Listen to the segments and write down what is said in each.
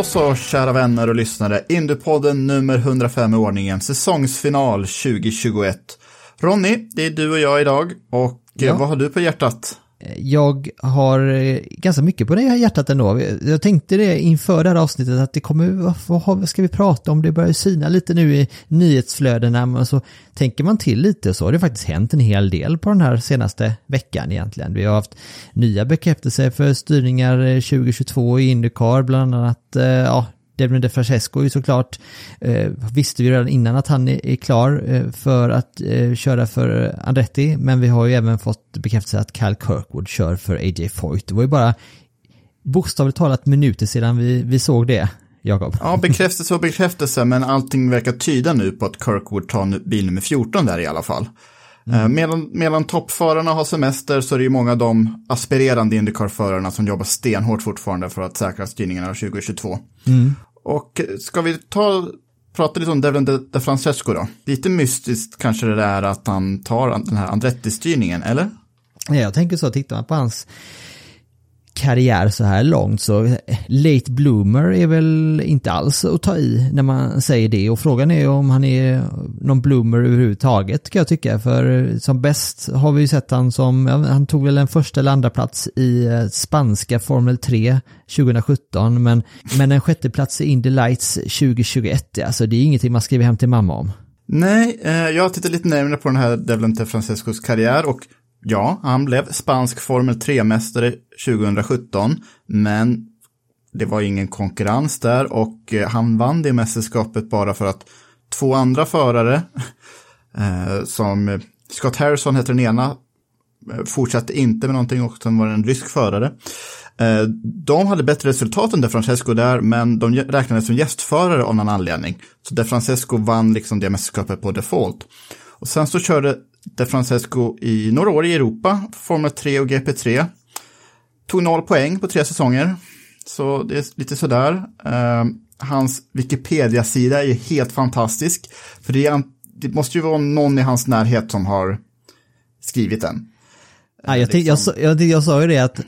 Då så, kära vänner och lyssnare, Indiepodden nummer 105 i ordningen, säsongsfinal 2021. Ronny, det är du och jag idag och eh, Ja. vad har du på hjärtat? Jag har eh, ganska mycket på det här hjärtat ändå. Jag tänkte det inför det här avsnittet att det kommer, vad, ska vi prata om? Det börjar sina lite nu i nyhetsflödena men så tänker man till lite så har det faktiskt hänt en hel del på den här senaste veckan egentligen. Vi har haft nya bekräftelser för styrningar eh, 2022 i Indycar, bland annat, eh, ja, Devin DeFrancesco är ju såklart, eh, visste vi redan innan att han är, är klar eh, för att eh, köra för Andretti, men vi har ju även fått bekräftelse att Cal Kirkwood kör för AJ Foyt. Det var ju bara bokstavligt talat minuter sedan vi, vi såg det, Jakob. Ja, bekräftelse och bekräftelse, men allting verkar tyda nu på att Kirkwood tar bil nummer 14 där i alla fall. Eh, Medan, medan toppförarna har semester så är det ju många av de aspirerande Indycar-förarna som jobbar stenhårt fortfarande för att säkra styrningarna av 2022. Och ska vi ta, prata lite om Devlin De, De Francesco då? Lite mystiskt kanske det är att han tar den här Andretti-styrningen, eller? Ja, Jag tänker så, tittar man på hans karriär så här långt så eh, late bloomer är väl inte alls att ta i när man säger det. Och frågan är om han är någon bloomer överhuvudtaget kan jag tycka. För eh, som bäst har vi ju sett han som, han tog väl en första eller andra plats i eh, spanska Formel 3 2017 men, men en sjätte plats i Indy Lights 2021 alltså det är ingenting man skriver hem till mamma om. Nej, eh, jag har tittat lite närmare på den här Devlente Francescos karriär och ja, han blev spansk Formel 3-mästare 2017, men det var ingen konkurrens där och eh, han vann det mästerskapet bara för att två andra förare, eh, som Scott Harrison heter den ena, eh, fortsatte inte med någonting och sen var det en rysk förare. De hade bättre resultat än De Francesco där, men de räknades som gästförare av någon anledning. Så De Francesco vann liksom det mästerskapet på default. Och sen så körde de Francesco i några år i Europa, Formel 3 och GP3. Tog noll poäng på tre säsonger. Så det är lite sådär. Eh, hans Wikipedia-sida är helt fantastisk. För det, är, det måste ju vara någon i hans närhet som har skrivit den. Ja, jag, tänkte, jag, sa- jag, jag sa ju det att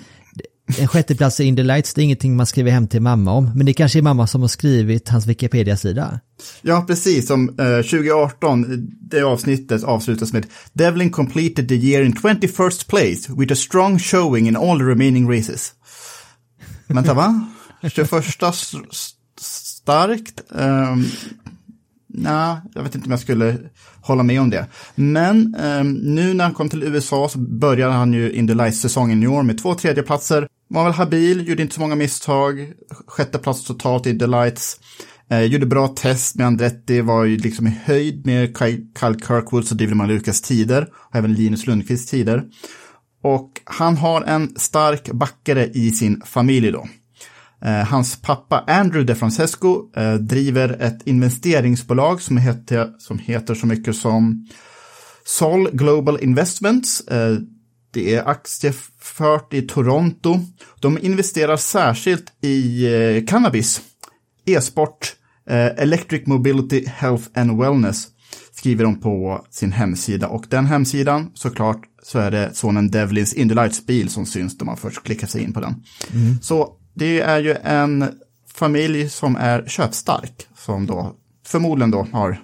en sjätteplats i Indy Lights, det är ingenting man skriver hem till mamma om. Men det kanske är mamma som har skrivit hans Wikipedia-sida. Ja, precis. Som eh, 2018, det avsnittet avslutas med Devlin completed the year in 21st place with a strong showing in all the remaining races. Vänta, va? 21 st starkt? Ehm, um, Nej, jag vet inte om jag skulle hålla med om det. Men ehm, nu när han kom till USA så började han ju Indy Lights-säsongen i år med två tredjeplatser. Var väl habil, gjorde inte så många misstag. Sjätte plats totalt i Delights, Eh, gjorde bra test med Andretti, var ju liksom i höjd med Kyle Kyle Kirkwoods och David Malukas tider. Och även Linus Lundqvists tider. Och han har en stark backare i sin familj då. Eh, hans pappa Andrew DeFrancesco eh, driver ett investeringsbolag som heter, som heter så mycket som Sol Global Investments. Eh, det är aktiefört i Toronto. De investerar särskilt i eh, cannabis, e-sport, eh, electric mobility, health and wellness. skriver de på sin hemsida. Och den hemsidan, såklart, så är det sonen Devlins Indy Lights bil som syns när man först klickar sig in på den. Så det är ju en familj som är köpstark, som då förmodligen då har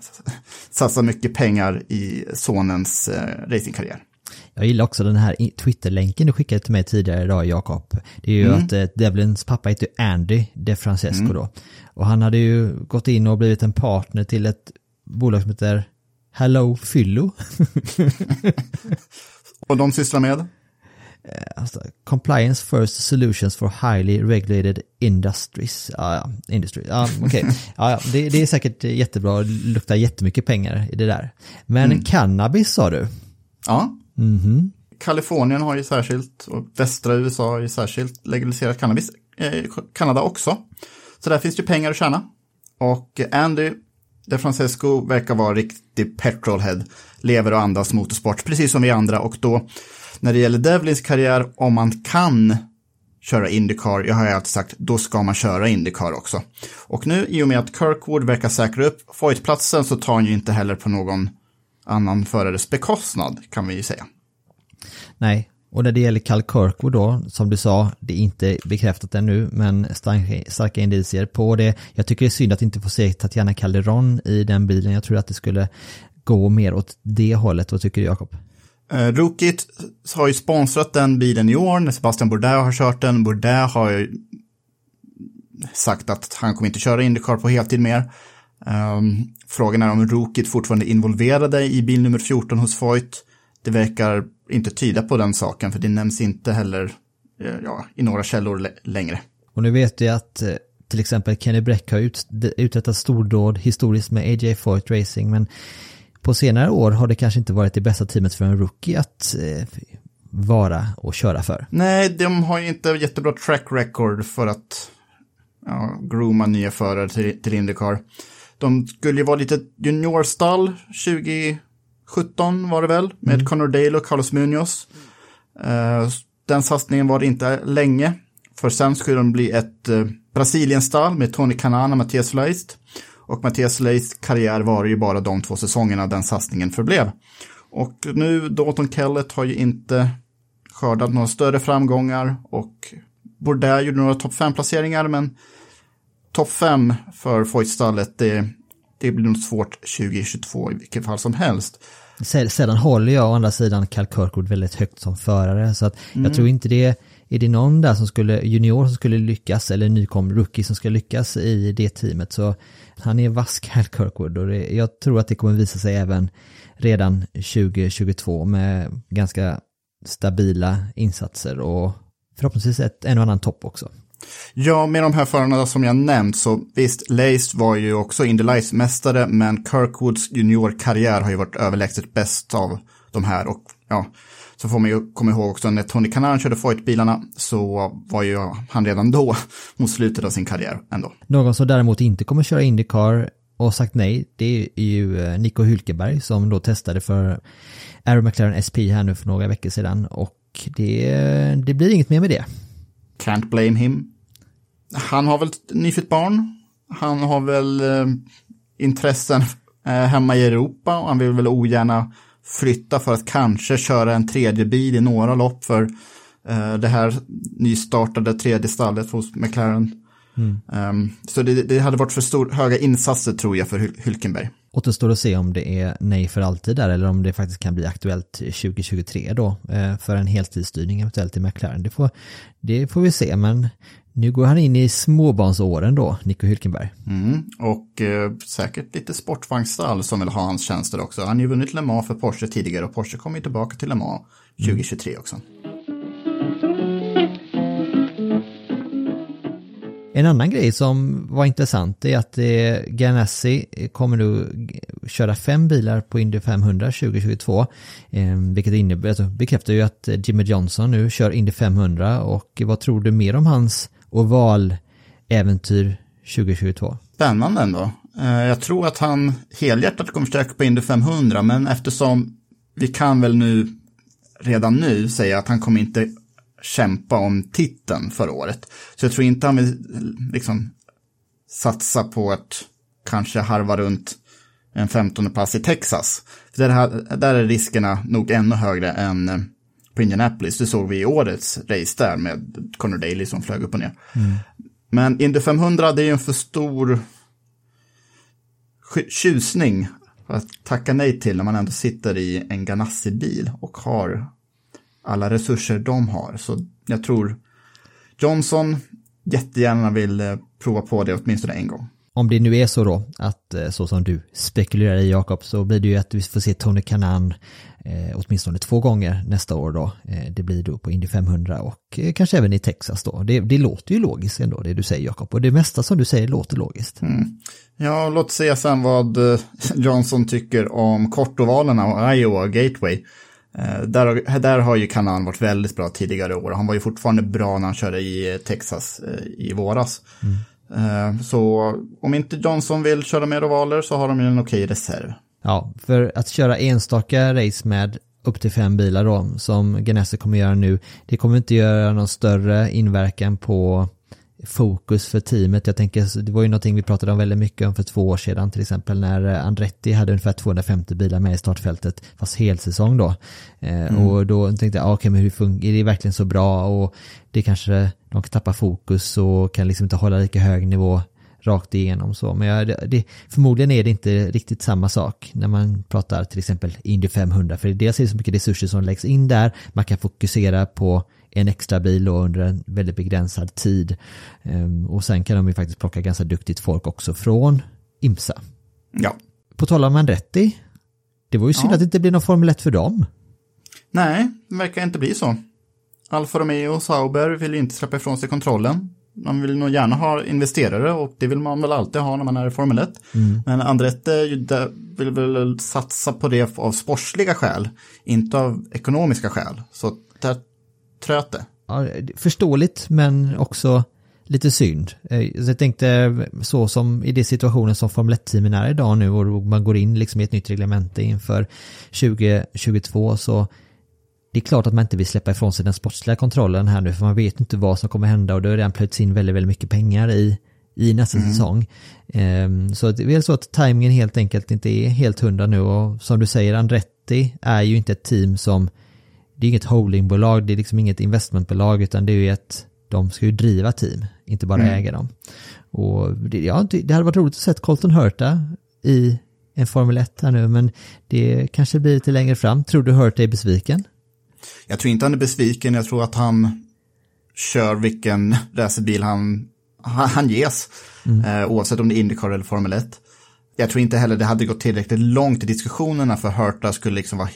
satsat mycket pengar i sonens eh, racingkarriär. Jag gillar också den här Twitter-länken du skickade till mig tidigare idag, Jakob. Det är ju att eh, Devlins pappa heter Andy De Francesco då. Och han hade ju gått in och blivit en partner till ett bolag som heter Hello Fyllo. Och de sysslar med? Alltså, Compliance First Solutions for Highly Regulated Industries. Ja, ja, industry. Ja, okej. Ja, ja, det, det är säkert jättebra och luktar jättemycket pengar i det där. Men cannabis sa du? Ja. Mm-hmm. Kalifornien har ju särskilt, och västra USA har ju särskilt legaliserat cannabis. Eh, Kanada också. Så där finns det ju pengar att tjäna. Och Andy De Francesco verkar vara riktig petrolhead. Lever och andas motorsport, precis som vi andra. Och då, när det gäller Devlins karriär, om man kan köra Indycar, jag har ju alltid sagt, då ska man köra Indycar också. Och nu, i och med att Kirkwood verkar säkra upp Foyt-platsen, så tar han ju inte heller på någon annan förares bekostnad, kan vi ju säga. Nej, och när det gäller Cal Kirkwood då, som du sa, det är inte bekräftat ännu, men starka, indicier på det. Jag tycker det är synd att inte få se Tatiana Calderon i den bilen. Jag tror att det skulle gå mer åt det hållet. Vad tycker du Jakob? Uh, Rookit har ju sponsrat den bilen i år när Sebastian Bourdais har kört den. Bourdais har ju sagt att han kommer inte köra Indycar på heltid mer. Um, frågan är om Rookit fortfarande är involverade i bil nummer 14 hos Foyt. Det verkar inte tyda på den saken för det nämns inte heller eh, ja, i några källor lä- längre. Och nu vet jag att eh, till exempel Kenny Bräck har ut, uträttat stordåd historiskt med AJ Foyt Racing, men på senare år har det kanske inte varit det bästa teamet för en rookie att eh, vara och köra för. Nej, de har ju inte jättebra track record för att ja, grooma nya förare till, till Indycar. De skulle ju vara lite juniorstall 2017 var det väl, med Conor Dale och Carlos Munoz. Eh, den satsningen var det inte länge, för sen skulle de bli ett uh, Brasilienstall med Tony Kanana och Mattias Leist. Och Mattias Leists karriär var ju bara de två säsongerna den satsningen förblev. Och nu, Dalton Kellett har ju inte skördat några större framgångar och Bourdais gjorde några topp 5-placeringar, men topp 5 för Foyt-stallet, det, det blir nog svårt 2022 i vilket fall som helst. Sedan håller jag å andra sidan Cal Kirkwood väldigt högt som förare, så att jag tror inte det är det någon där som skulle, junior som skulle lyckas, eller nykom rookie som ska lyckas i det teamet, så han är vass Cal Kirkwood och det, jag tror att det kommer visa sig även redan 2022 med ganska stabila insatser och förhoppningsvis ett, en och annan topp också. Ja, med de här förarna som jag nämnt så visst, Lace var ju också Indy Lights-mästare, men Kirkwoods juniorkarriär har ju varit överlägset bäst av de här och ja, så får man ju komma ihåg också när Tony Kanan körde Foyt-bilarna så var ju han redan då mot slutet av sin karriär ändå. Någon som däremot inte kommer köra Indycar och sagt nej, det är ju eh, Nico Hülkenberg som då testade för Aero McLaren SP här nu för några veckor sedan och det, eh, det blir inget mer med det. Can't blame him. Han har väl ett nyfött barn. Han har väl eh, intressen eh, hemma i Europa och han vill väl ogärna flytta för att kanske köra en tredje bil i några lopp för eh, det här nystartade tredje stallet hos McLaren. Um, så det, det hade varit för stor, höga insatser tror jag för Hül- Hülkenberg. Återstår att se om det är nej för alltid där eller om det faktiskt kan bli aktuellt 2023 då eh, för en heltidsstyrning eventuellt i McLaren. Det får, det får vi se men nu går han in i småbarnsåren då, Nico Hülkenberg. Mm. Och eh, säkert lite sportvagnsstall som vill ha hans tjänster också. Han har ju vunnit Le Mans för Porsche tidigare och Porsche kommer ju tillbaka till Le Mans 2023 också. En annan grej som var intressant är att eh, Ganassi eh, kommer nu köra fem bilar på Indy 500 2022. Eh, vilket innebär, alltså, bekräftar ju att eh, Jimmy Johnson nu kör Indy 500 och vad tror du mer om hans ovaläventyr 2022? Spännande ändå. Eh, jag tror att han helhjärtat kommer försöka på Indy 500, men eftersom vi kan väl nu redan nu säga att han kommer inte kämpa om titeln förra året. Så jag tror inte han vill liksom satsa på att kanske harva runt en 15 plats i Texas. För där, här- där är riskerna nog ännu högre än eh, på Indianapolis. Det såg vi i årets race där med Conor Daly som flög upp och ner. Men Indy 500 det är ju en för stor tjusning att tacka nej till när man ändå sitter i en Ganassi-bil och har alla resurser de har. Så jag tror Johnson jättegärna vill eh, prova på det åtminstone en gång. Om det nu är så då, att eh, så som du spekulerar i Jakob, så blir det ju att vi får se Tony Kanan eh, åtminstone två gånger nästa år då. Eh, det blir då på Indy 500 och eh, kanske även i Texas då. Det, det låter ju logiskt ändå det du säger Jakob, och det mesta som du säger låter logiskt. Ja, låt se sen vad eh, Johnson tycker om kortovalerna och Iowa Gateway. Eh, Där, där har ju Kanan varit väldigt bra tidigare år. Han var ju fortfarande bra när han körde i eh, Texas eh, i våras. Eh, Så om inte Johnson vill köra mer ovaler så har de ju en okej reserv. Ja, för att köra enstaka race med upp till fem bilar då, som Ganassi kommer göra nu, det kommer inte göra någon större inverkan på fokus för teamet. Jag tänker, det var ju någonting vi pratade om väldigt mycket om för två år sedan, till exempel när Andretti hade ungefär 250 bilar med i startfältet, fast helsäsong då. Eh, Och då tänkte jag, ah, okej men hur fungerar, är det verkligen så bra? Och det kanske, de kan tappa fokus och kan liksom inte hålla lika hög nivå rakt igenom så. Men jag, det, förmodligen är det inte riktigt samma sak när man pratar till exempel Indy 500. För dels är det så mycket resurser som läggs in där. Man kan fokusera på en extra bil under en väldigt begränsad tid. Ehm, och sen kan de ju faktiskt plocka ganska duktigt folk också från IMSA. Ja, På tal om Andretti. Det var ju synd Ja. att det inte blir någon Formel 1 för dem. nej, det verkar inte bli så. Alfa Romeo och Sauber vill ju inte släppa ifrån sig kontrollen. Man vill nog gärna ha investerare och det vill man väl alltid ha när man är i Formel 1. Men Andretti vill väl satsa på det av sportsliga skäl, inte av ekonomiska skäl. Så där tröt det. Ja, förståeligt men också lite synd. Eh, Jag tänkte så som i det situationen som Formel 1-teamen är idag nu och man går in liksom i ett nytt reglemente inför 2022 så det är klart att man inte vill släppa ifrån sig den sportsliga kontrollen här nu för man vet inte vad som kommer hända och det har redan plöjts in väldigt, väldigt mycket pengar i, i nästa säsong. Ehm, Så det är väl så att tajmingen helt enkelt inte är helt hundra nu och som du säger Andretti är ju inte ett team som det är inget holdingbolag, det är liksom inget investmentbolag utan det är ju ett, de ska ju driva team, inte bara äga dem. Och det, ja, det hade varit roligt att se Colton Hurta i en Formel 1 här nu, men det kanske blir lite längre fram. Tror du Hurta är besviken? Jag tror inte han är besviken, jag tror att han kör vilken racerbil han, han, han ges. Eh, oavsett om det är Indycar eller Formel 1. Jag tror inte heller det hade gått tillräckligt långt i diskussionerna för Hurta skulle liksom vara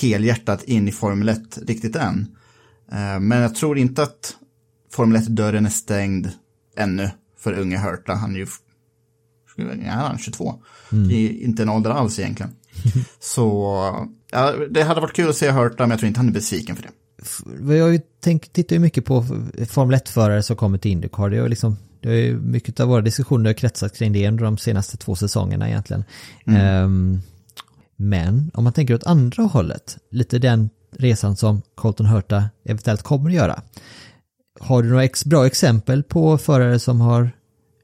helhjärtat in i Formel 1 riktigt än. Eh, men jag tror inte att Formel 1-dörren är stängd ännu för unge Hurta. Han är ju ja, han är 22. Det är inte en ålder alls egentligen. Så ja, det hade varit kul att se Hurta, men jag tror inte han är besviken för det. Jag tittar ju mycket på Formel 1-förare som kommer till Indycar. Det är liksom, det är mycket av våra diskussioner har kretsat kring det under de senaste två säsongerna egentligen. Ehm, men om man tänker åt andra hållet, lite den resan som Colton Hurta eventuellt kommer att göra. Har du några ex bra exempel på förare som har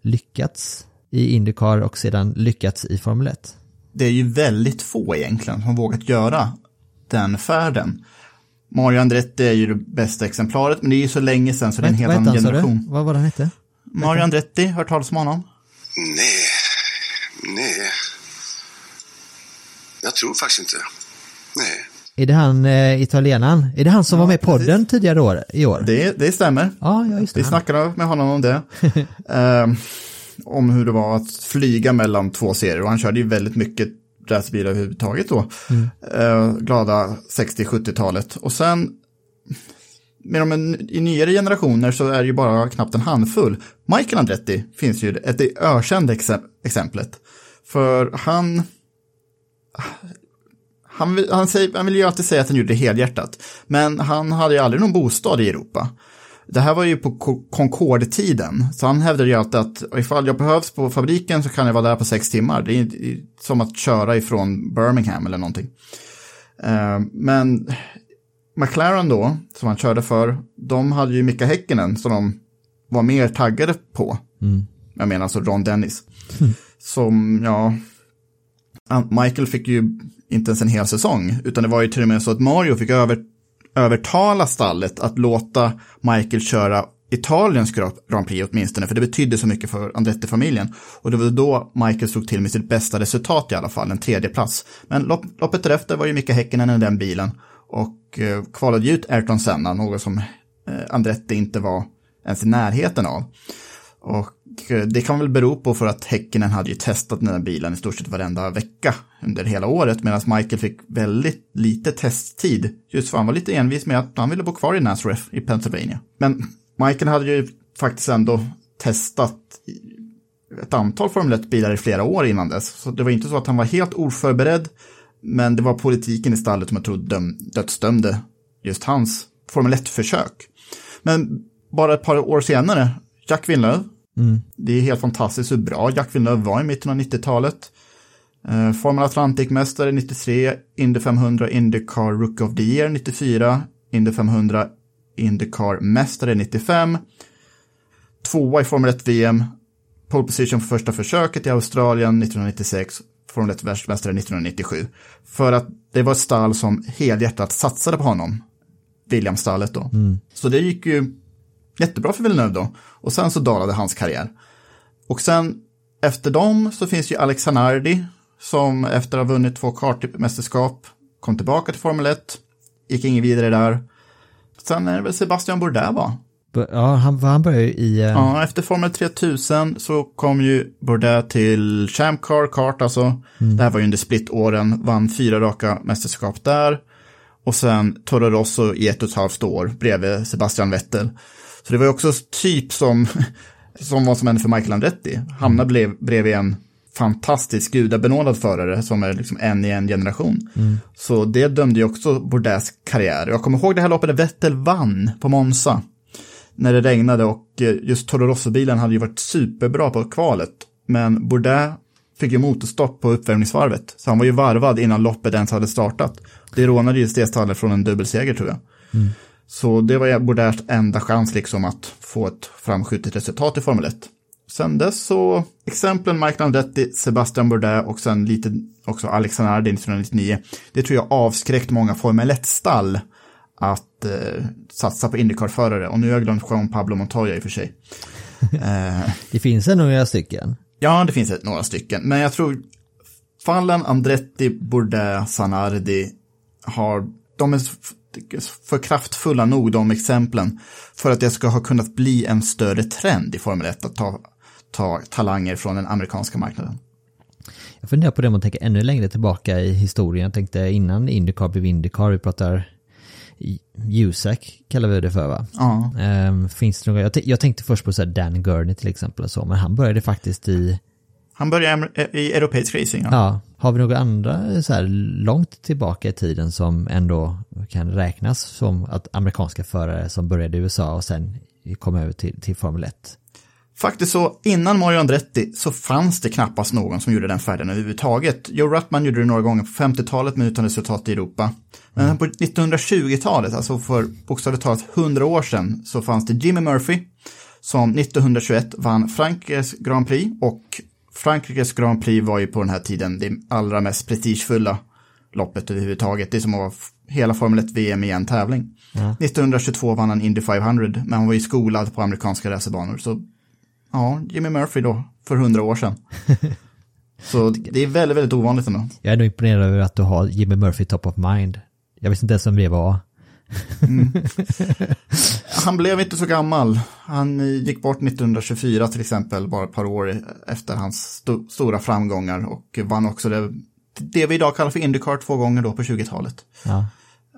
lyckats i Indycar och sedan lyckats i Formel 1? Det är ju väldigt få egentligen som har vågat göra den färden. Mario Andretti är ju det bästa exemplaret, men det är ju så länge sedan så det är en helt annan generation. Vad var det han hette? Mario Andretti, hört talas om honom? Nej. Jag tror faktiskt inte. Nej. Är det han eh, italienaren? Är det han som var med i podden tidigare år, i år? Det, det stämmer. Ja, ja just det. Vi Han. snackade med honom om det. Ehm, om hur det var att flyga mellan två serier. Och han körde ju väldigt mycket racerbilar överhuvudtaget då. Eh, glada 60-70-talet. Och sen, med de, i nyare generationer så är det ju bara knappt en handfull. Michael Andretti finns ju ett det ökända exe- exemplet. För han, han, vill- han, säger, han vill ju alltid säga att han gjorde det helhjärtat. Men han hade ju aldrig någon bostad i Europa. Det här var ju på Co- Concorde-tiden, så han hävdade ju alltid att ifall jag behövs på fabriken så kan jag vara där på sex timmar. Det är som att köra ifrån Birmingham eller någonting. Eh, Men McLaren då, som han körde för, de hade ju Mika Häkkinen som de var mer taggade på. Jag menar alltså Ron Dennis. Som, ja, Michael fick ju inte ens en hel säsong, utan det var ju till och med så att Mario fick över, övertala stallet att låta Michael köra Italiens Grand Prix åtminstone, för det betydde så mycket för Andretti-familjen. Och det var då Michael slog till med sitt bästa resultat i alla fall, en tredje plats. Men lopp, loppet därefter var ju Mika Häkkinen i den bilen och eh, kvalade ut Ayrton Senna, något som eh, Andretti inte var ens i närheten av. Och Eh, det kan väl bero på för att Häckenen hade ju testat den här bilen i stort sett varenda vecka under hela året, medan Michael fick väldigt lite testtid. Just för han var lite envis med att han ville bo kvar i Nazareth i Pennsylvania. Men Michael hade ju faktiskt ändå testat ett antal Formel 1-bilar i flera år innan dess. Så det var inte så att han var helt oförberedd, men det var politiken i stallet som jag tror döm, dödsdömde just hans Formel 1-försök. Men bara ett par år senare, Jack Villeneuve. Mm. Det är helt fantastiskt hur bra Jack Villeneuve var i mitten av 90-talet. Eh, Formel Atlantic-mästare 93, Indy 500, Indycar Rookie of the Year 94, Indy 500, Indycar-mästare 95. Tvåa i Formel 1-VM, pole position för första försöket i Australien 1996, Formel 1-världsmästare 1997. För att det var ett stall som helhjärtat satsade på honom. Williams-stallet då. Så det gick ju jättebra för Villeneuve då. Och sen så dalade hans karriär. Och sen efter dem så finns ju Alex Zanardi som efter att ha vunnit två kartmästerskap kom tillbaka till Formel 1. Gick ingen vidare där. Sen är det väl Sebastian Bourdais va? Ja, han, han började ju i... eh, Ja, efter Formel 3000 så kom ju Bourdais till Champ Car Kart alltså. Det här var ju under split-åren, vann fyra raka mästerskap där. Och sen Toro Rosso i ett och ett halvt år bredvid Sebastian Vettel. Så det var ju också typ som, som vad som hände för Michael Andretti. Hamna blev, bredvid en fantastisk gudabenådad förare som är liksom en i en generation. Så det dömde ju också Bourdais karriär. Jag kommer ihåg det här loppet där Vettel vann på Monza när det regnade och eh, just Toro Rosso-bilen hade ju varit superbra på kvalet. Men Bourdais fick ju motorstopp på uppvärmningsvarvet. Så han var ju varvad innan loppet ens hade startat. Det rånade ju stallet från en dubbelseger tror jag. Så det var Bourdais enda chans liksom att få ett framskjutet resultat i Formel 1. Sen dess så, exemplen Michael Andretti, Sebastian Bourdais och sen lite också Alexander Ardin 1999. Det tror jag avskräckt många Formel 1-stall att eh, satsa på Indycar-förare. Och nu har jag glömt Juan Pablo Montoya i och för sig. eh, Det finns ändå några stycken. ja, det finns några stycken. Men jag tror fallen Andretti, Bourdais, Sanardi har, de är för kraftfulla nog, de exemplen, för att det ska ha kunnat bli en större trend i Formel 1 att ta, ta talanger från den amerikanska marknaden. Jag funderar på det om man tänker ännu längre tillbaka i historien. Jag tänkte innan Indycar blev Indycar, vi pratar USAC kallar vi det för va? Ja. Ehm, finns det några, jag, jag tänkte först på så Dan Gurney till exempel och så, men han började faktiskt i, Han började i- i europeisk racing. Ja. ja, har vi några andra så här långt tillbaka i tiden som ändå kan räknas som att amerikanska förare som började i USA och sen kom över till, till Formel 1? Faktiskt så, innan Mario Andretti så fanns det knappast någon som gjorde den färden överhuvudtaget. Joe Ruttman gjorde det några gånger på 50-talet men utan resultat i Europa. Men på 1920-talet, alltså för bokstavligt talat 100 år sedan, så fanns det Jimmy Murphy som 1921 vann Frankrikes Grand Prix och Frankrikes Grand Prix var ju på den här tiden det allra mest prestigefulla loppet överhuvudtaget. Det är som att hela Formel 1-VM i en tävling. 1922 vann han Indy 500, men han var ju skolad på amerikanska racerbanor. Så ja, Jimmy Murphy då, för 100 år sedan. Så det är väldigt, väldigt ovanligt ändå. Jag är nog imponerad över att du har Jimmy Murphy top of mind. Jag visste inte ens om det var. Han blev inte så gammal. Han gick bort 1924 till exempel, bara ett par år efter hans sto- stora framgångar och vann också det, det vi idag kallar för Indycar två gånger då på 20-talet. Ja.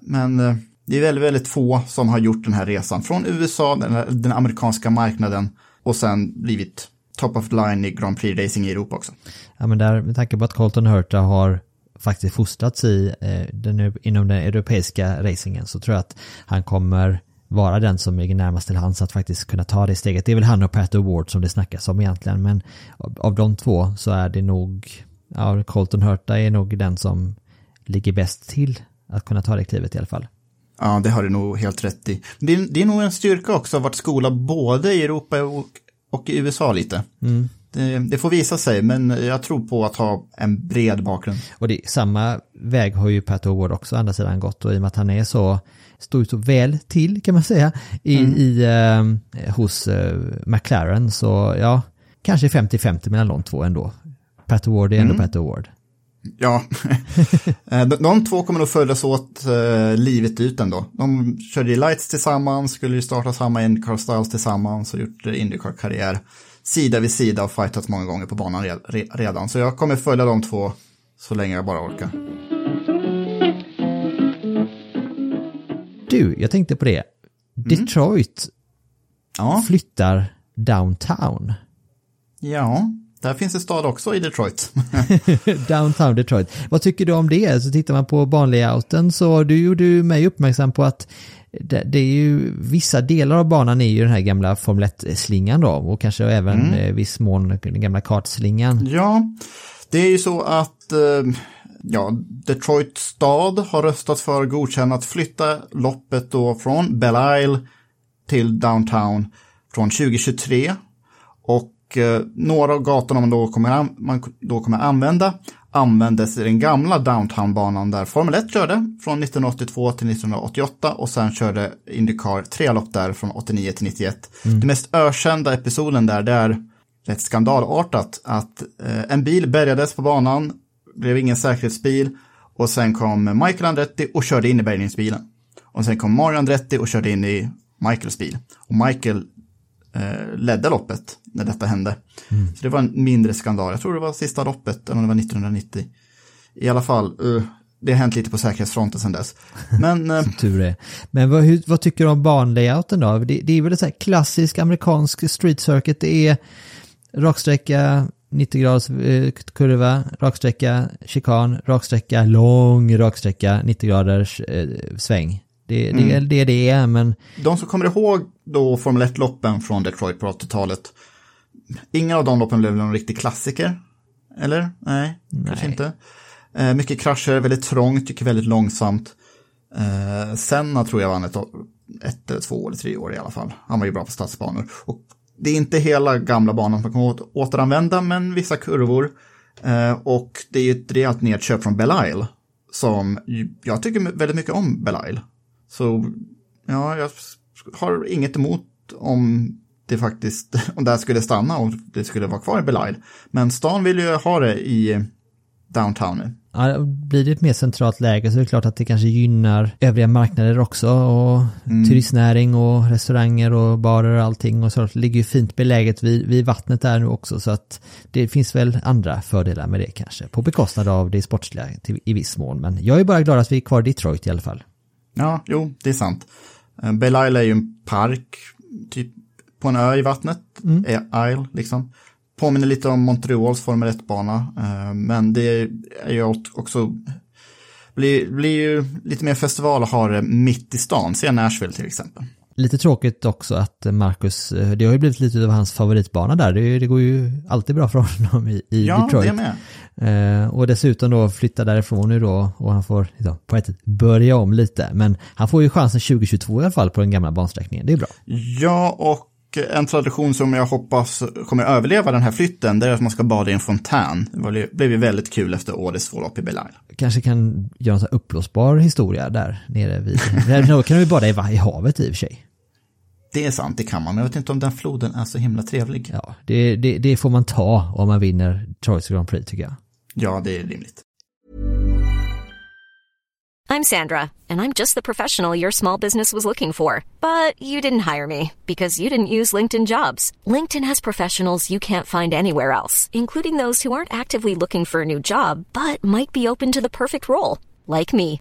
Men eh, det är väldigt, väldigt få som har gjort den här resan från USA, den, den amerikanska marknaden och sen blivit top of the line i Grand Prix racing i Europa också. Ja men där, med tanke på att Colton Hurta har faktiskt fostrats i eh, den, inom den europeiska racingen så tror jag att han kommer vara den som ligger närmast till hands att faktiskt kunna ta det steget. Det är väl han och Pat Award som det snackas om egentligen men av, de två så är det nog, ja Colton Hurta är nog den som ligger bäst till att kunna ta det klivet i alla fall. Ja, det har du nog helt rätt i. Det är, det är nog en styrka också att ha varit skola både i Europa och, och i USA lite. Det, det får visa sig, men jag tror på att ha en bred bakgrund. Och det, samma väg har ju Pat O'Ward också andra sidan gått och i och med att han är så, står ju så väl till kan man säga i, i eh, hos eh, McLaren så ja, kanske 50-50 mellan de två ändå. Pat O'Ward är ändå Pat O'Ward. Ja, Eh, de, två kommer nog följas åt eh, livet ut ändå. De körde i Lights tillsammans, skulle ju starta samma Indycar Styles tillsammans och gjort eh, Indycar-karriär sida vid sida och fightats många gånger på banan re, re, redan. Så jag kommer följa de två så länge jag bara orkar. Du, jag tänkte på det. Detroit Ja, flyttar downtown. ja, där finns en stad också i Detroit. Downtown Detroit. Vad tycker du om det? Så tittar man på banlayouten så du gjorde ju mig uppmärksam på att det, det är ju vissa delar av banan är ju den här gamla Formel 1-slingan då och kanske även eh, viss mån den gamla kartslingan. Ja, det är ju så att eh, ja, Detroit stad har röstat för att godkänna att flytta loppet då från Belle Isle till downtown från 2023. Och eh, några av gatorna man då kommer, an- man då kommer använda användes i den gamla downtownbanan där Formel 1 körde från 1982 till 1988 och sen körde Indycar tre lopp där från 89 till 91. Den mest ökända episoden där det är rätt skandalartat att eh, en bil bärgades på banan, blev ingen säkerhetsbil och sen kom Michael Andretti och körde in i bärgningsbilen. Och sen kom Mario Andretti och körde in i Michaels bil. Och Michael eh, ledde loppet när detta hände. Så det var en mindre skandal. Jag tror det var sista loppet, eller om det var 1990. I alla fall, eh, det har hänt lite på säkerhetsfronten sedan dess. Men eh, Tur är. Men vad, hur, vad tycker du om banlayouten då? Det, det är väl en sån klassisk amerikansk street circuit. Det är raksträcka, 90 graders eh, kurva, raksträcka, chikan, raksträcka, lång raksträcka, 90 graders eh, sväng. Det, det, är det det är, men de som kommer ihåg då Formel 1-loppen från Detroit på 80-talet, ingen av de loppen blev någon riktig klassiker. Eller? Nej, kanske inte. Eh, mycket krascher, väldigt trångt, gick väldigt långsamt. Eh, Senna tror jag vann ett, ett, eller två eller tre år i alla fall. Han var ju bra på stadsbanor. Och det är inte hela gamla banan man kan åt- återanvända, men vissa kurvor. Eh, och det är ju ett rejält nedköp från Belle Isle. Som jag tycker väldigt mycket om Belle Isle. Så ja, jag har inget emot om det faktiskt, om det här skulle stanna och det skulle vara kvar i Belle Isle. Men stan vill ju ha det i downtown nu. ja, blir det ett mer centralt läge så är det klart att det kanske gynnar övriga marknader också och turistnäring och restauranger och barer och allting och så det ligger ju fint beläget vid, vid vattnet där nu också så att det finns väl andra fördelar med det kanske på bekostnad av det sportsliga till, i viss mån men jag är bara glad att vi är kvar i Detroit i alla fall. Ja, jo, det är sant. Eh, Belle Isle är ju en park, typ på en ö i vattnet, är Isle liksom. Påminner lite om Montreals Formel 1-bana, eh, men det är ju också, blir, blir ju lite mer festival att ha det mitt i stan, se Nashville till exempel. Lite tråkigt också att Marcus, eh, det har ju blivit lite av hans favoritbana där, det, det går ju alltid bra för honom i, i Ja, Detroit. det med. Eh, och dessutom då flytta därifrån nu då och han får liksom, på ett sätt börja om lite. Men han får ju chansen 2022 i alla fall på den gamla bansträckningen, det är bra. Ja, och en tradition som jag hoppas kommer överleva den här flytten, det är att man ska bada i en fontän. Det blev ju väldigt kul efter årets två lopp i Isle. Kanske kan göra en sån här uppblåsbar historia där nere vid, där, då kan vi bada i havet i och för sig. Det är sant, det kan man, men jag vet inte om den floden är så himla trevlig. Ja, det, det, det får man ta om man vinner Troyes Grand Prix tycker jag. Ja, det är rimligt. I'm Sandra, and I'm just the professional your small business was looking for. But you didn't hire me because you didn't use LinkedIn jobs. LinkedIn has professionals you can't find anywhere else, including those who aren't actively looking for a new job but might be open to the perfect role, like me.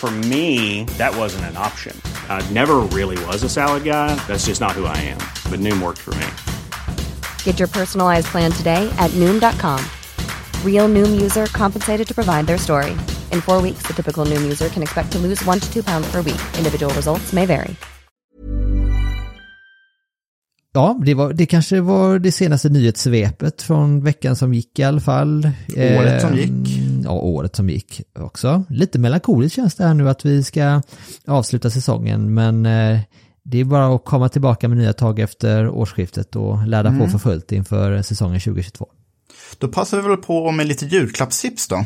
For me, that wasn't an option. I never really was a salad guy. That's just not who I am. But Noom worked for me. Get your personalized plan today at Noom.com. Real Noom user compensated to provide their story. In four weeks, the typical Noom user can expect to lose one to two pounds per week. Individual results may vary. Ja, det, var, det kanske var det senaste nyhetssvepet från veckan som gick i alla fall. Året som Ehm, gick. Ja, året som gick också. Lite melankoliskt känns det här nu att vi ska avsluta säsongen, men eh, det är bara att komma tillbaka med nya tag efter årsskiftet och ladda på för fullt inför säsongen 2022. Då passar vi väl på med lite julklappstips då.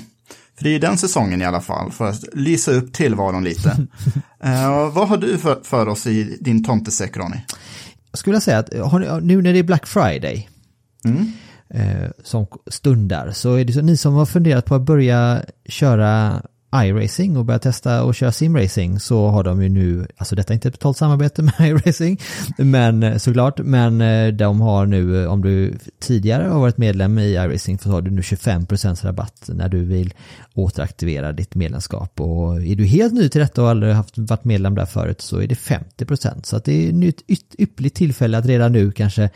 För det är ju den säsongen i alla fall, för att lysa upp tillvaron lite. Eh, vad har du för, för oss i din tomtesäck, Ronny? Jag skulle säga att ni, nu när det är Black Friday eh, Eh, som stundar. Så är det så ni som har funderat på att börja köra iRacing och börja testa och köra simracing så har de ju nu, alltså detta är inte ett betalt samarbete med iRacing, men eh, såklart, men eh, de har nu, eh, om du tidigare har varit medlem i iRacing så har du nu 25% rabatt när du vill återaktivera ditt medlemskap. Och är du helt ny till detta och aldrig haft, varit medlem där förut så är det 50% så att det är nu ett ypperligt tillfälle att redan nu kanske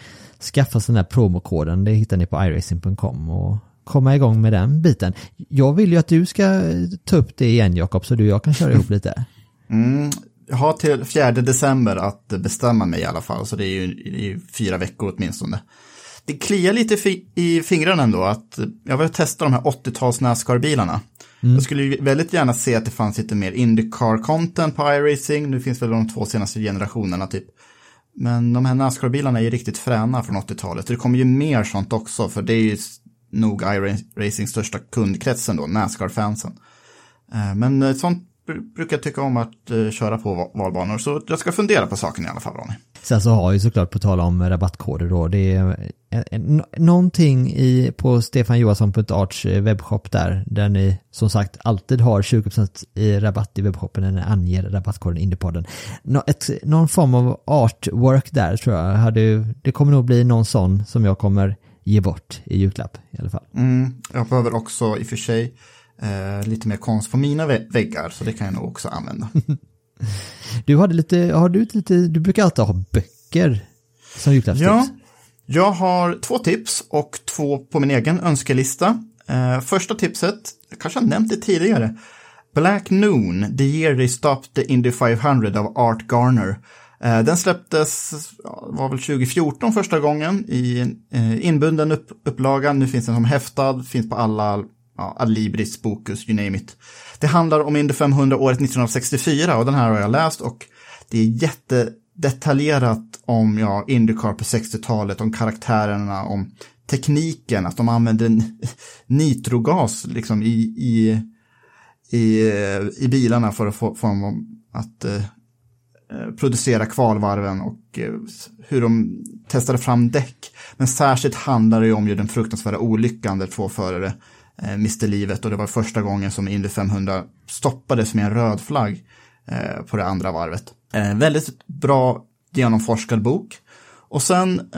skaffa sig den här promokoden, det hittar ni på iRacing.com och komma igång med den biten. Jag vill ju att du ska ta upp det igen Jakob så du och jag kan köra ihop lite. Jag har till 4 december att bestämma mig i alla fall, så det är ju, det är fyra veckor åtminstone. Det kliar lite fi- i fingrarna ändå att jag vill testa de här 80-tals Nascar-bilarna. Jag skulle ju väldigt gärna se att det fanns lite mer Indycar-content på iRacing. Nu finns väl de två senaste generationerna typ. Men de här Nascar-bilarna är ju riktigt fräna från 80-talet. Det kommer ju mer sånt också, för det är ju nog iRacings största kundkretsen då, Nascar-fansen. Eh, men eh, sånt brukar jag tycka om att eh, köra på valbanor, så jag ska fundera på saken i alla fall, Ronny. Sen så har ju såklart på tal om rabattkoder då, det är någonting i, på stefanjohansson.arts webbshop där, där ni som sagt alltid har 20% i rabatt i webbshoppen när ni anger rabattkoden Indiepodden. Nå, ett, någon form av artwork där tror jag, hade, det kommer nog bli någon sån som jag kommer ge bort i julklapp i alla fall. Mm, jag behöver också i och för sig eh, lite mer konst på mina vä- väggar, så det kan jag nog också använda. Du hade lite, har du lite, du brukar alltid ha böcker som julklappstips. Ja, jag har två tips och två på min egen önskelista. Eh, första tipset, jag kanske har nämnt det tidigare. Black Noon, The Year They Stopped the Indy 500 av Art Garner. Eh, den släpptes, var väl 2014 första gången i en inbunden upp, upplaga. Nu finns den som häftad, finns på alla, ja, Adlibris, Bokus, you name it. Det handlar om Indy 500 året 1964 och den här har jag läst och det är jättedetaljerat om ja, Indycar på 60-talet, om karaktärerna, om tekniken, att de använde nitrogas liksom i, i, i, eh, i bilarna för att få, få dem att Eh, producera kvalvarven och eh, hur de testade fram däck. Men särskilt handlar det ju om ju den fruktansvärda olyckan där två förare eh, miste livet och det var första gången som Indy 500 stoppades med en röd flagg på det andra varvet. Väldigt bra genomforskad bok. Och sen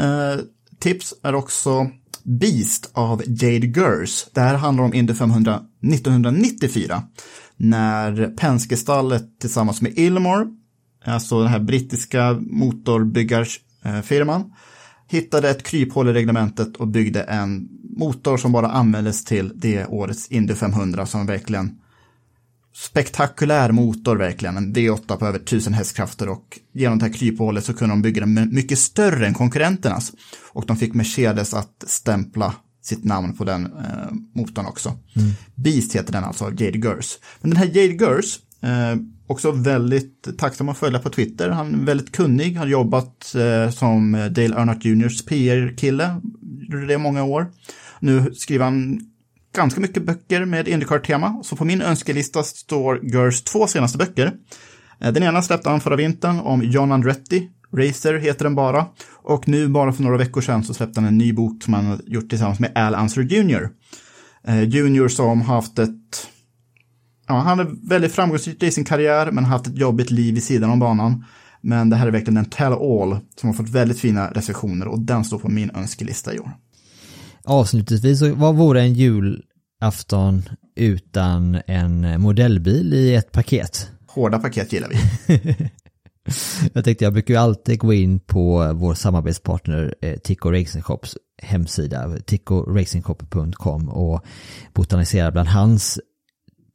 tips är också Beast av Jade Gers. Det här handlar om Indy 500 1994 när Penske-stallet tillsammans med Ilmore alltså den här brittiska motorbyggarfirman, hittade ett kryphål i reglementet och byggde en motor som bara användes till det årets Indy 500 som verkligen spektakulär motor verkligen, en V8 på över 1000 hästkrafter och genom det här kryphålet så kunde de bygga den mycket större än konkurrenternas. Och de fick Mercedes att stämpla sitt namn på den eh, motorn också. Beast heter den alltså, Jade Gers. Men den här Jade Gers, eh, också väldigt tacksam att följa på Twitter. Han är väldigt kunnig, har jobbat eh, som Dale Earnhardt Juniors PR-kille, gjorde det i många år. Nu skriver han ganska mycket böcker med Indycar-tema. Så på min önskelista står Gers två senaste böcker. Eh, den ena släppte han förra vintern om John Andretti. Racer heter den bara. Och nu bara för några veckor sedan så släppte han en ny bok som han har gjort tillsammans med Al Anser Jr. Eh, Junior som har haft ett... Ja, han är väldigt framgångsrik i sin karriär men har haft ett jobbigt liv vid sidan om banan. Men det här är verkligen en tell-all som har fått väldigt fina recensioner och den står på min önskelista i år. Avslutningsvis, vad vore en julafton utan en modellbil i ett paket? Hårda paket gillar vi. Jag tänkte jag brukar ju alltid gå in på vår samarbetspartner eh, Tico Racing Shops hemsida, ticoracingshop.com och botanisera bland hans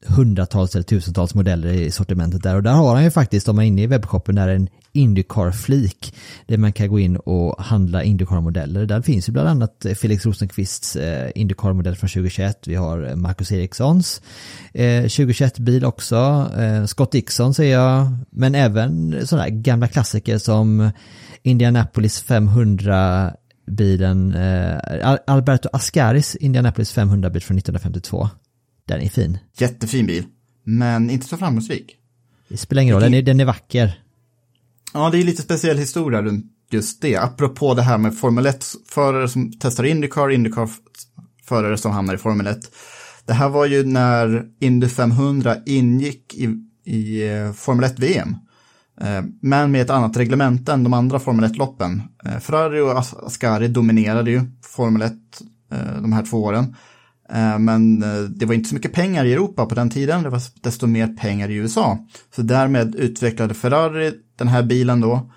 hundratals eller tusentals modeller i sortimentet där och där har han ju faktiskt, om man är inne i webbshoppen, där en Indycar-flik där man kan gå in och handla Indycar-modeller. Där finns ju bland annat eh, Felix Rosenqvists eh, Indycar-modell från 2021. Vi har eh, Marcus Erikssons 2021-bil också. Scott Dixon ser jag, men även sådana gamla klassiker som Indianapolis 500 bilen, eh, Alberto Ascaris Indianapolis 500-bil från 1952. Den är fin. Jättefin bil, men inte så framgångsrik. Det spelar ingen roll, den är, den är vacker. Ja, det är lite speciell historia runt just det. Apropå det här med Formel 1-förare som testar Indycar, Indycar-förare som hamnar i Formel 1. Det här var ju när Indy 500 ingick i, i eh, Formel 1-VM. Eh, men med ett annat reglement än de andra Formel 1-loppen. Eh, Ferrari och Ascari dominerade ju Formel 1 de här två åren. Men det var inte så mycket pengar i Europa på den tiden, det var desto mer pengar i USA. Så därmed utvecklade Ferrari den här bilen då.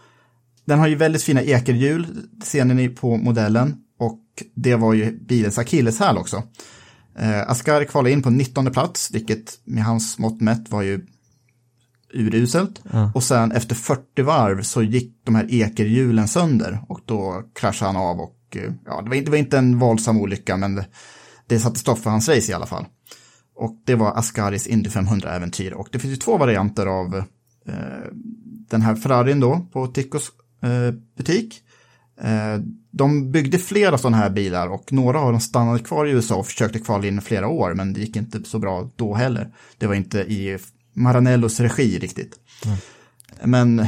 Den har ju väldigt fina ekerhjul, ser ni på modellen. Och det var ju bilens akilleshäl också. Eh, Ascari kvalade in på 19 plats, vilket med hans mått mätt var ju uruselt. Ja. Och sen efter 40 varv så gick de här ekerhjulen sönder och då kraschade han av och eh, ja, det var, det var inte en våldsam olycka men det, det satte stopp för hans race i alla fall. Och det var Ascaris Indy 500-äventyr och det finns ju två varianter av eh, den här Ferrarin då på Ticos eh, butik. Eh, de byggde flera sådana här bilar och några av dem stannade kvar i USA och försökte kvala in flera år men det gick inte så bra då heller. Det var inte i Maranellos regi riktigt. Mm. Men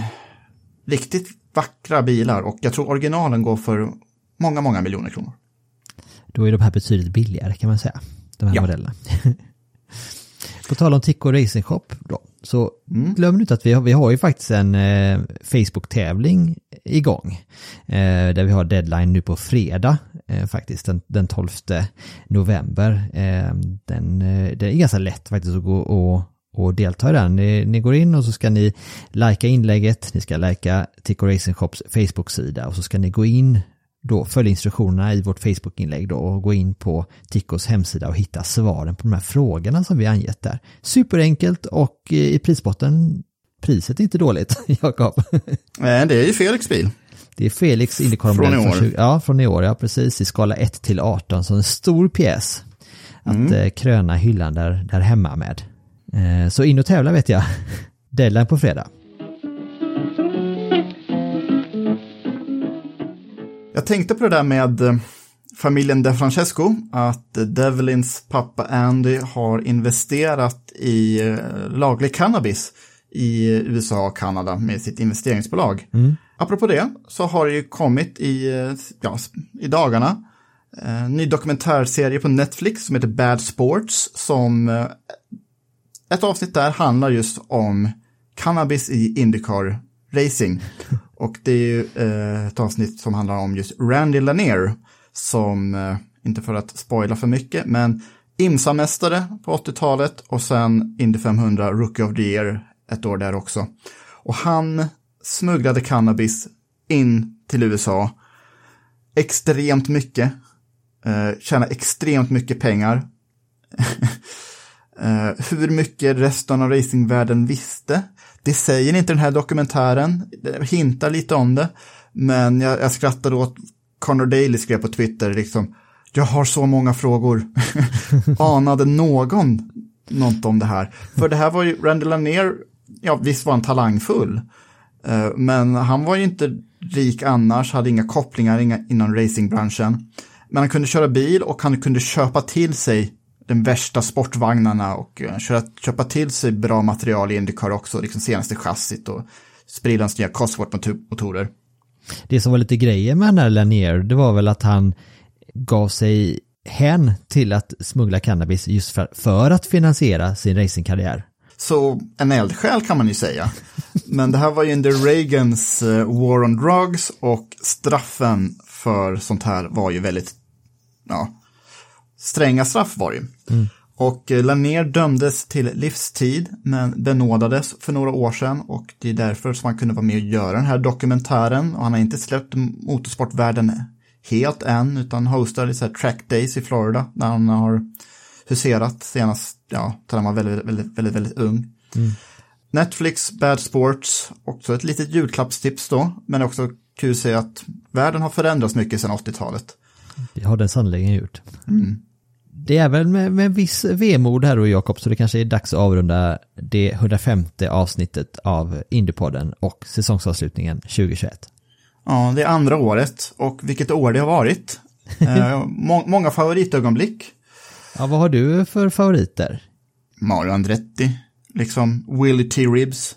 riktigt vackra bilar och jag tror originalen går för många, många miljoner kronor. Då är de här betydligt billigare kan man säga, de här ja. modellerna. På tal om Tico Racing Shop då, så mm. glöm inte att vi har, vi har ju faktiskt en eh, Facebook-tävling igång. Eh, där vi har deadline nu på fredag, eh, faktiskt den, den 12 november. Eh, den, eh, det är ganska lätt faktiskt att gå och och delta i den. Ni, ni, går in och så ska ni lajka inlägget, ni ska lajka Tico Racing Shops Facebook-sida och så ska ni gå in då följ instruktionerna i vårt Facebook-inlägg då och gå in på Tickos hemsida och hitta svaren på de här frågorna som vi angett där. Superenkelt och i prisbotten, priset är inte dåligt, Jakob. Nej, det är ju Felix bil. Det är Felix Indycar från. Från, ja, från i år, ja precis, i skala 1 till 18, så en stor pjäs att mm. Eh, kröna hyllan där, där hemma med. Eh, så in och tävla vet jag. Deadline på fredag. Jag tänkte på det där med eh, familjen De Francesco, att Devlins pappa Andy har investerat i eh, laglig cannabis i USA och Kanada med sitt investeringsbolag. Mm. Apropå det så har det ju kommit i, eh, ja, i dagarna en ny dokumentärserie på Netflix som heter Bad Sports som ett avsnitt där handlar just om cannabis i Indycar racing. Och det är ju eh, ett avsnitt som handlar om just Randy Lanier, som, eh, inte för att spoila för mycket, men IMSA-mästare på 80-talet och sen Indy 500 Rookie of the Year ett år där också. Och han smugglade cannabis in till USA extremt mycket, eh, tjänade extremt mycket pengar. eh, hur mycket resten av racingvärlden visste det säger inte den här dokumentären, det hintar lite om det, men jag, jag skrattade åt Connor Daly skrev på Twitter liksom, jag har så många frågor. Anade någon något om det här? För det här var ju, Randy Lanier, ja visst var han talangfull, eh, men han var ju inte rik annars, hade inga kopplingar inom racingbranschen. Men han kunde köra bil och han kunde köpa till sig den värsta sportvagnarna och uh, köra, köpa till sig bra material i Indycar också, liksom senaste chassit och sprillans nya Cosworth-motorer. Det som var lite grejer med den här Lanier, det var väl att han gav sig hän till att smuggla cannabis just för, för att finansiera sin racingkarriär. Så en eldsjäl kan man ju säga. Men det här var ju under Reagans uh, War on Drugs och straffen för sånt här var ju väldigt, ja, stränga straff var det ju. Mm. Och eh, Lanier dömdes till livstid men benådades för några år sedan och det är därför som han kunde vara med och göra den här dokumentären och han har inte släppt motorsportvärlden helt än utan hostar lite så här track days i Florida där han har huserat senast, ja, till han var väldigt, väldigt, väldigt, väldigt ung. Netflix Bad Sports, också ett litet julklappstips då, men också kul att se att världen har förändrats mycket sedan 80-talet. Det har den sannerligen gjort. Det är väl med, med viss vemod här då Jakob, så det kanske är dags att avrunda det 150 avsnittet av Indiepodden och säsongsavslutningen 2021. Ja, det är andra året och vilket år det har varit. Eh, må många favoritögonblick. Ja, vad har du för favoriter? Mario Andretti, liksom Willie T. Ribs.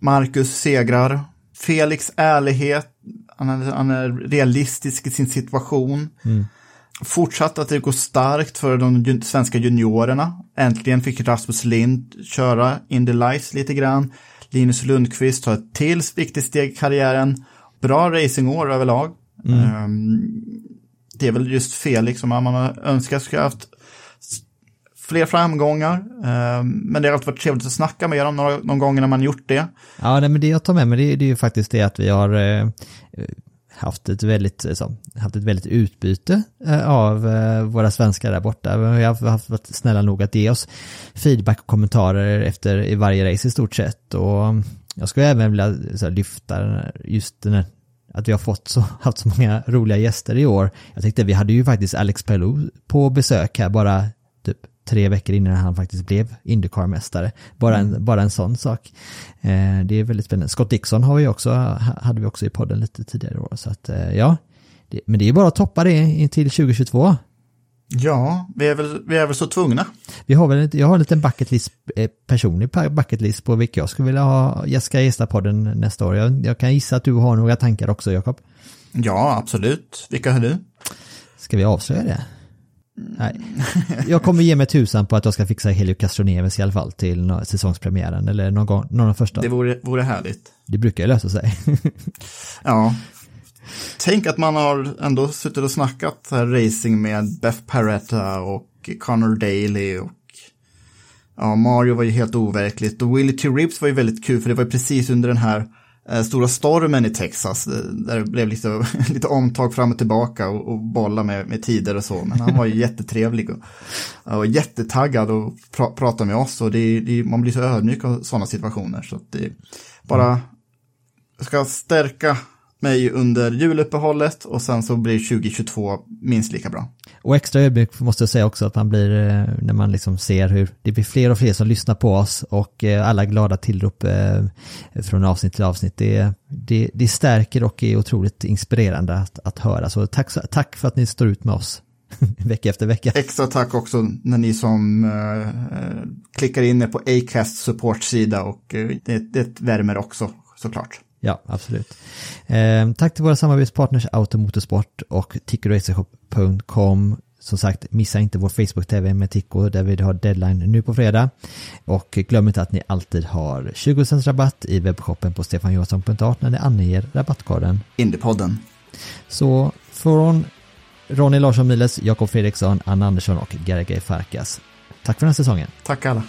Marcus segrar. Felix ärlighet. Han är, han är realistisk i sin situation. Fortsatt att det går starkt för de svenska juniorerna. Äntligen fick Rasmus Lind köra Indy Lights lite grann. Linus Lundqvist tar ett till viktigt steg i karriären. Bra racingår överlag. Ehm, det är väl just Felix som man har önskat skulle ha haft fler framgångar. Ehm, men det har alltid varit trevligt att snacka med dem någon gånger när man gjort det. Ja, nej, men det jag tar med mig det, det är ju faktiskt det att vi har eh, haft ett väldigt, eh, så, haft ett väldigt utbyte eh, av eh, våra svenskar där borta. Vi har haft, varit snälla nog att ge oss feedback och kommentarer efter i varje race i stort sett. Och jag skulle även vilja så, lyfta just den här att vi har fått så, haft så många roliga gäster i år. Jag tänkte vi hade ju faktiskt Alex Pelou på besök här bara typ tre veckor innan han faktiskt blev Indycar-mästare. Bara en, bara en sån sak. Eh, det är väldigt spännande. Scott Dixon har vi också, ha- hade vi också i podden lite tidigare år. Så att eh, ja, det, men det är bara att toppa det in till 2022. Ja, vi är väl, vi är väl så tvungna. Vi har väl, jag har en liten bucket list, eh, personlig bucket list på vilka jag skulle vilja ha, jag ska gästa podden nästa år. Jag, jag kan gissa att du har några tankar också Jakob. Ja, absolut. Vilka har du? Ska vi avslöja det? Nej. Jag kommer ge mig tusan på att jag ska fixa Helio Castroneves i alla fall till säsongspremiären eller någon gång, någon av första. Det vore, vore härligt. Det brukar ju lösa sig. Ja. Tänk att man har ändå suttit och snackat racing med Beth Paretta och Connor Daly och ja, Mario var ju helt overkligt och Willie T. Ribs var ju väldigt kul för det var precis under den här stora stormen i Texas eh, där det blev lite, lite omtag fram och tillbaka och, och bolla med, med tider och så. Men han var ju jättetrevlig och, och jättetaggad och pra, prata med oss. Och det, det, man blir så ödmjuk av sådana situationer. Så att det bara ska stärka mig under juluppehållet. Och sen så blir 2022 minst lika bra. Och extra ödmjuk måste jag säga också att man blir eh, när man liksom ser hur det blir fler och fler som lyssnar på oss och eh, alla glada tillrop eh, från avsnitt till avsnitt. Det, det, det stärker och är otroligt inspirerande att, att höra. Så tack, tack för att ni står ut med oss vecka efter vecka. Extra tack också när ni som eh, eh, klickar in er på Acast supportsida och eh, det, det värmer också såklart. Ja, absolut. Eh, tack till våra samarbetspartners Automotorsport och TickoRacershop.com. Som sagt, missa inte vår Facebook-TV med Tico där vi har deadline nu på fredag. Och glöm inte att ni alltid har 20% rabatt i webbshoppen på stefanjohansson.art när ni anger rabattkoden. Indiepodden. Så från Ronny Larsson Miles, Jakob Fredriksson, Anna Andersson och Gergej Farkas. Tack för den här säsongen. Tack alla.